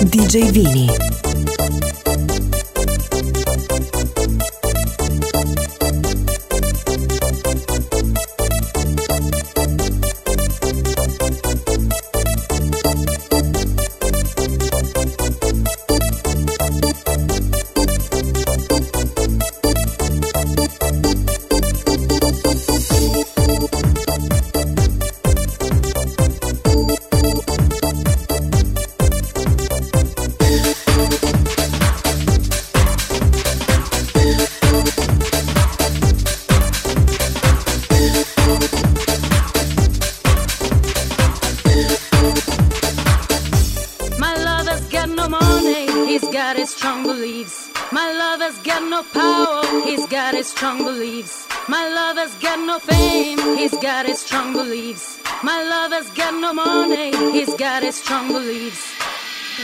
DJ Vini.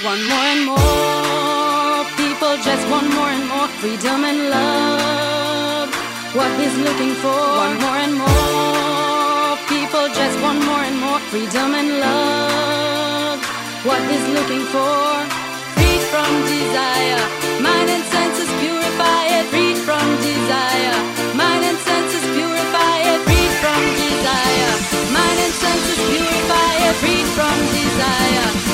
Want more and more people just want more and more freedom and love. What he's looking for. Want more and more people just want more and more freedom and love. What he's looking for. Freedom from desire. Mind and senses purify it, freed from desire. Mind and senses purify it, freed from desire purify it, free from desire.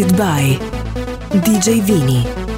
Selected by DJ Vini.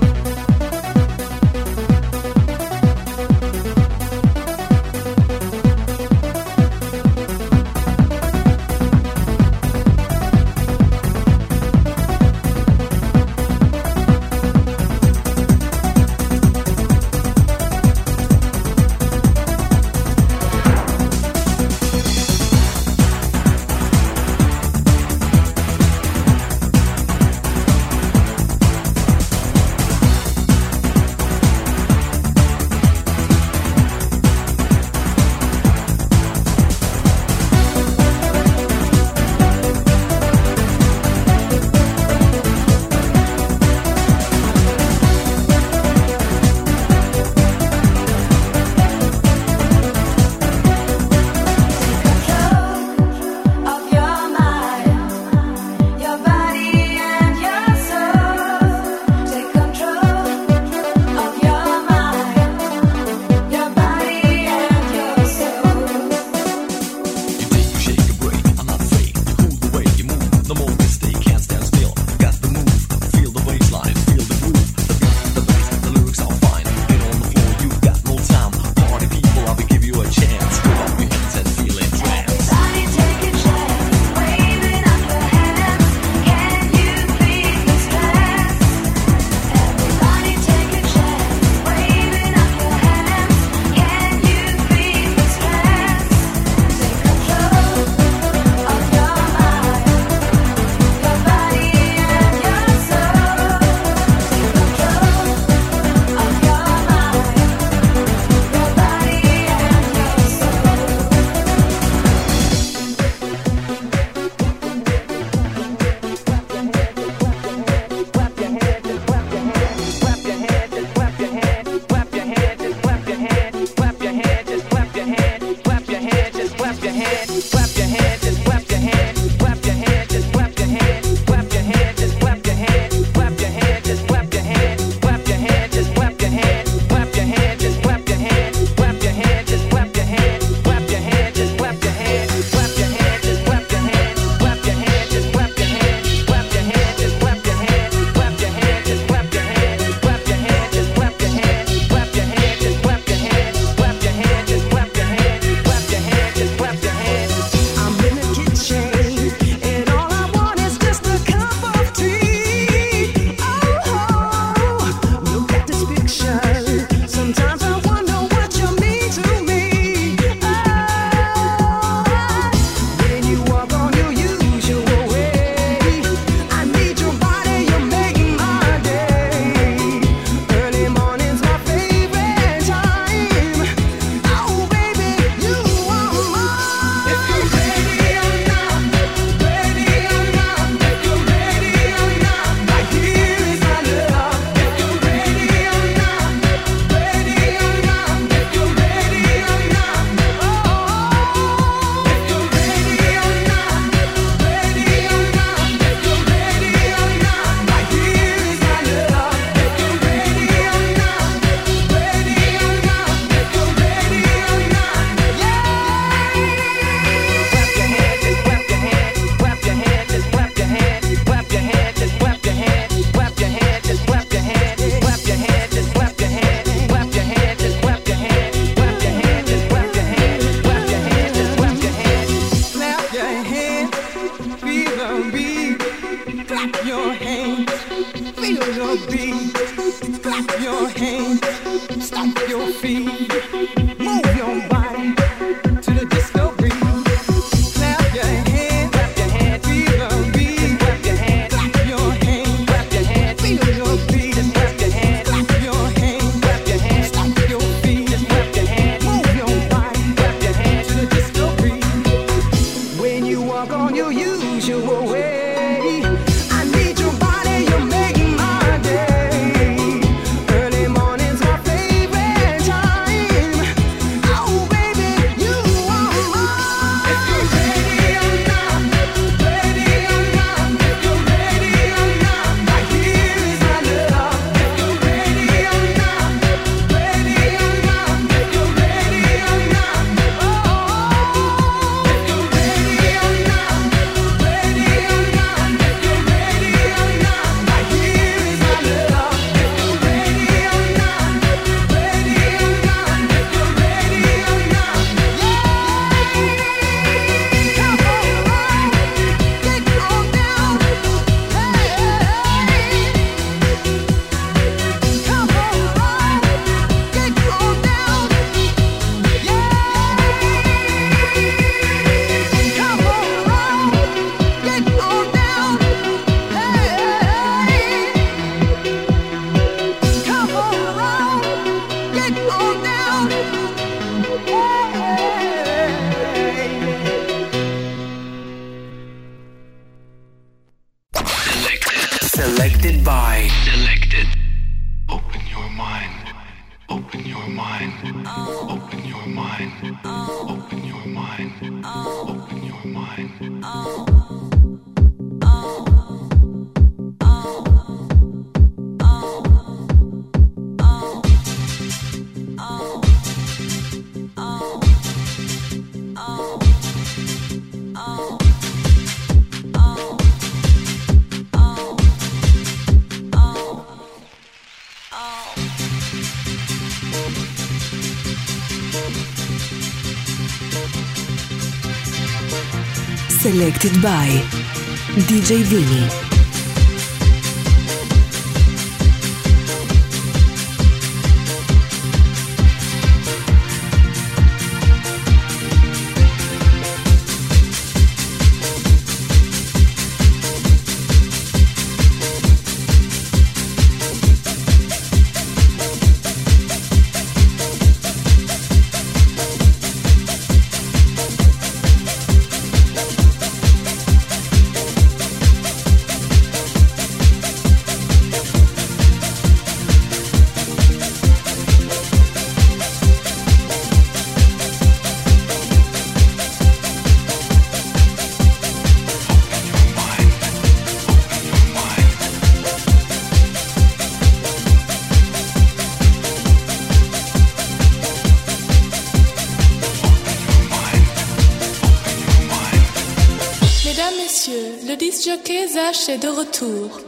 paysage, c'est de retour.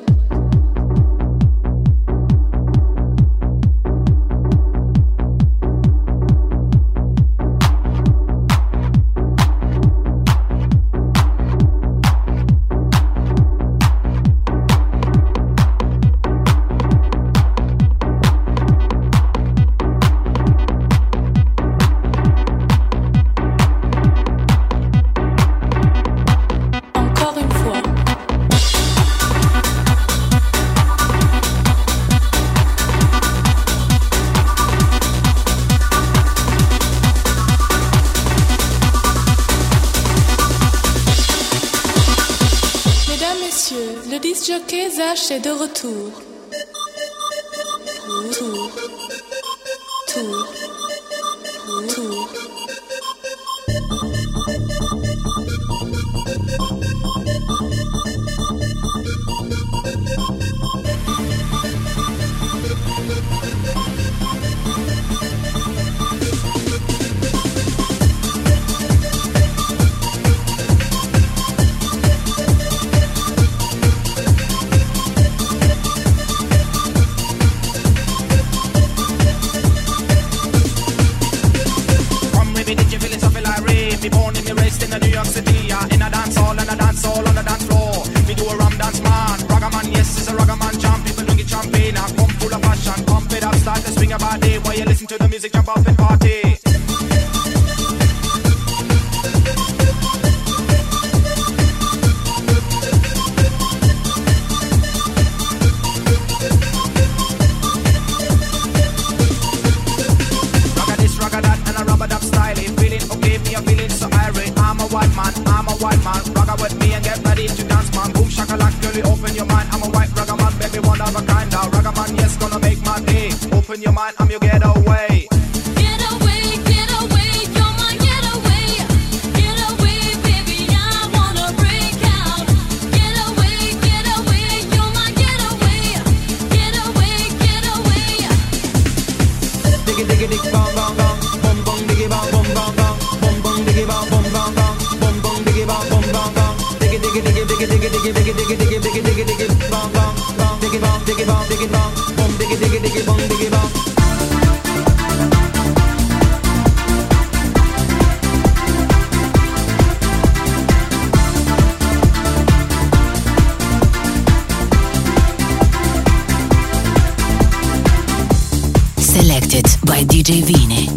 Selected by DJ Vini.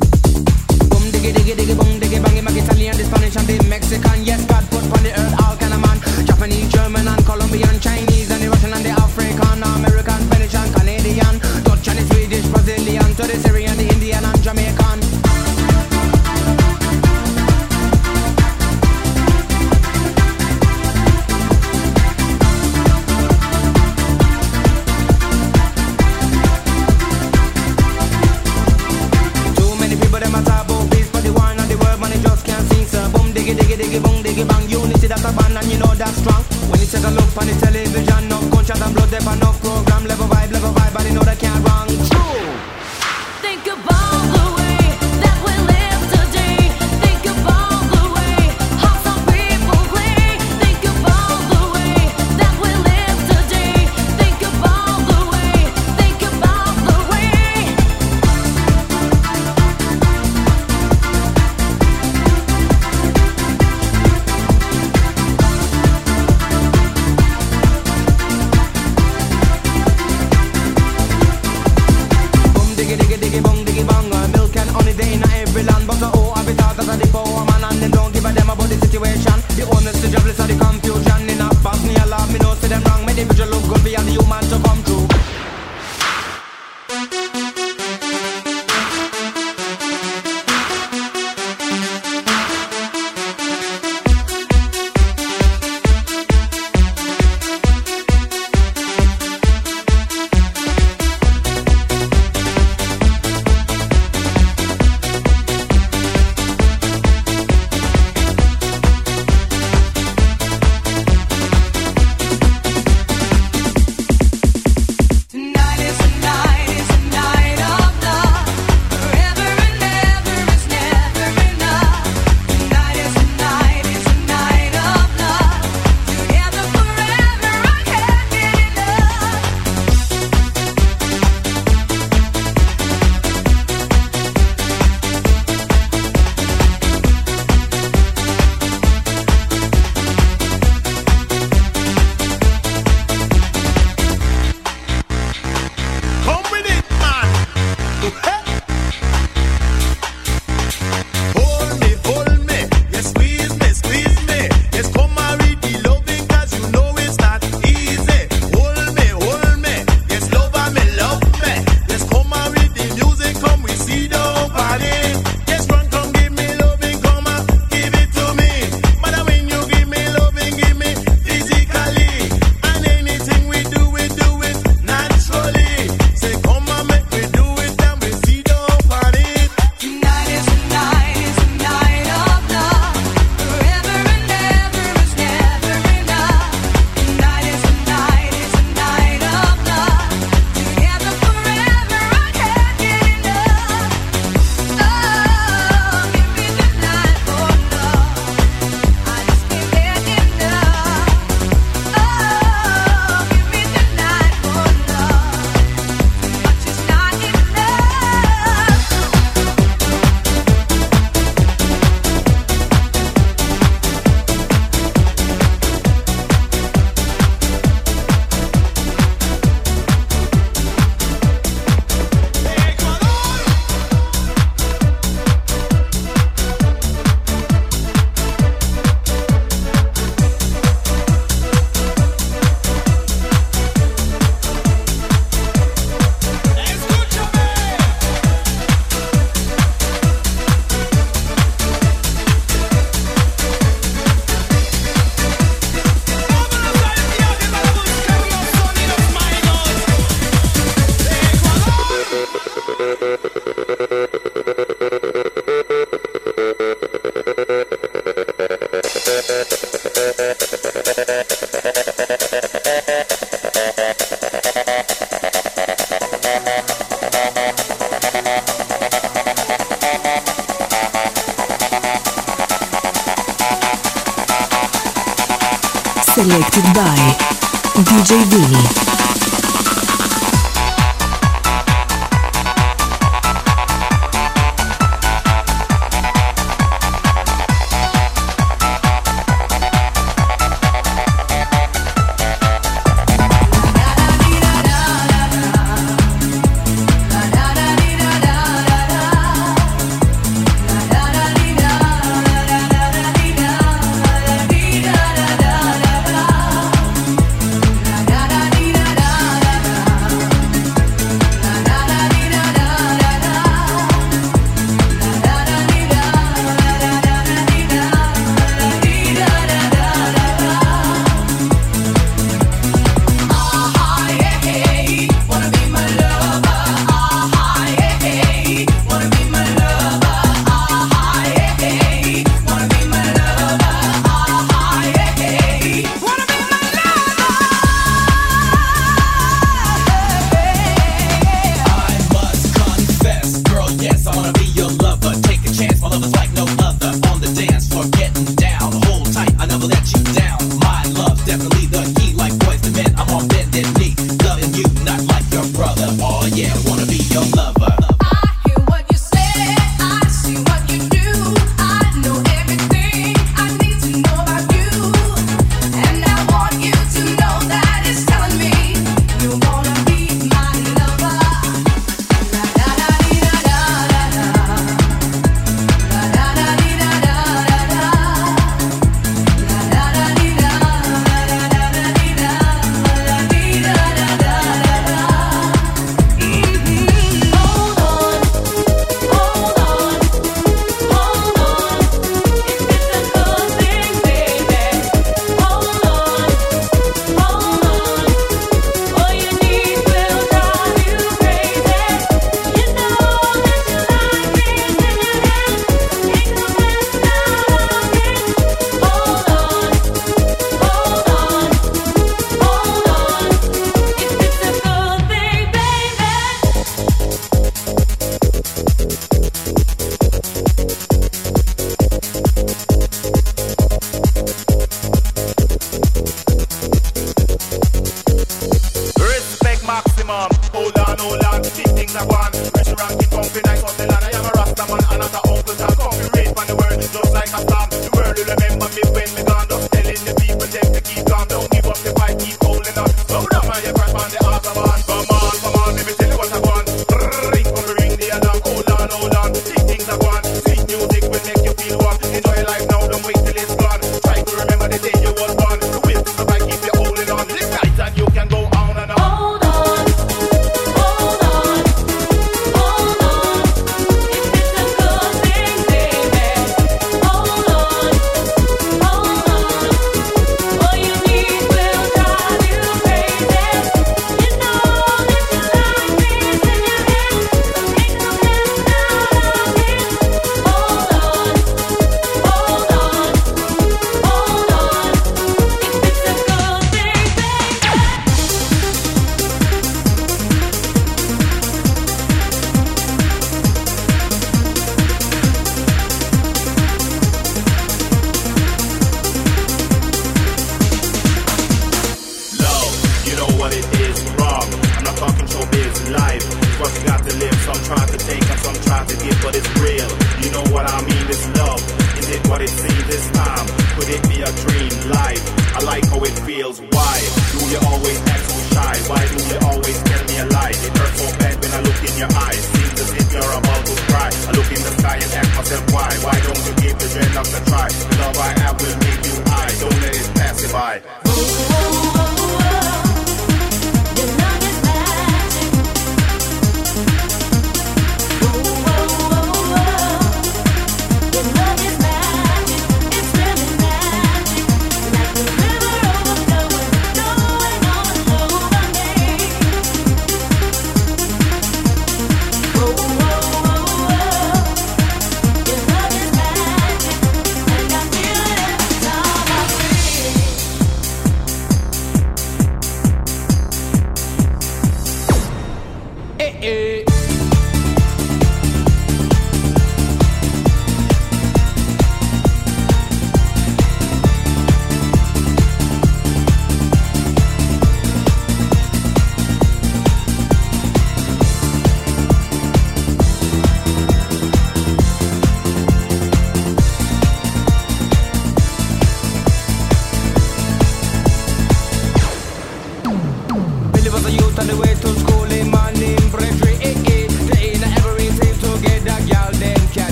Mexican. Yes, God put on the earth all kind of man. Japanese, German and Colombian, Chinese.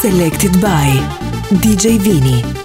Selected by DJ Vini.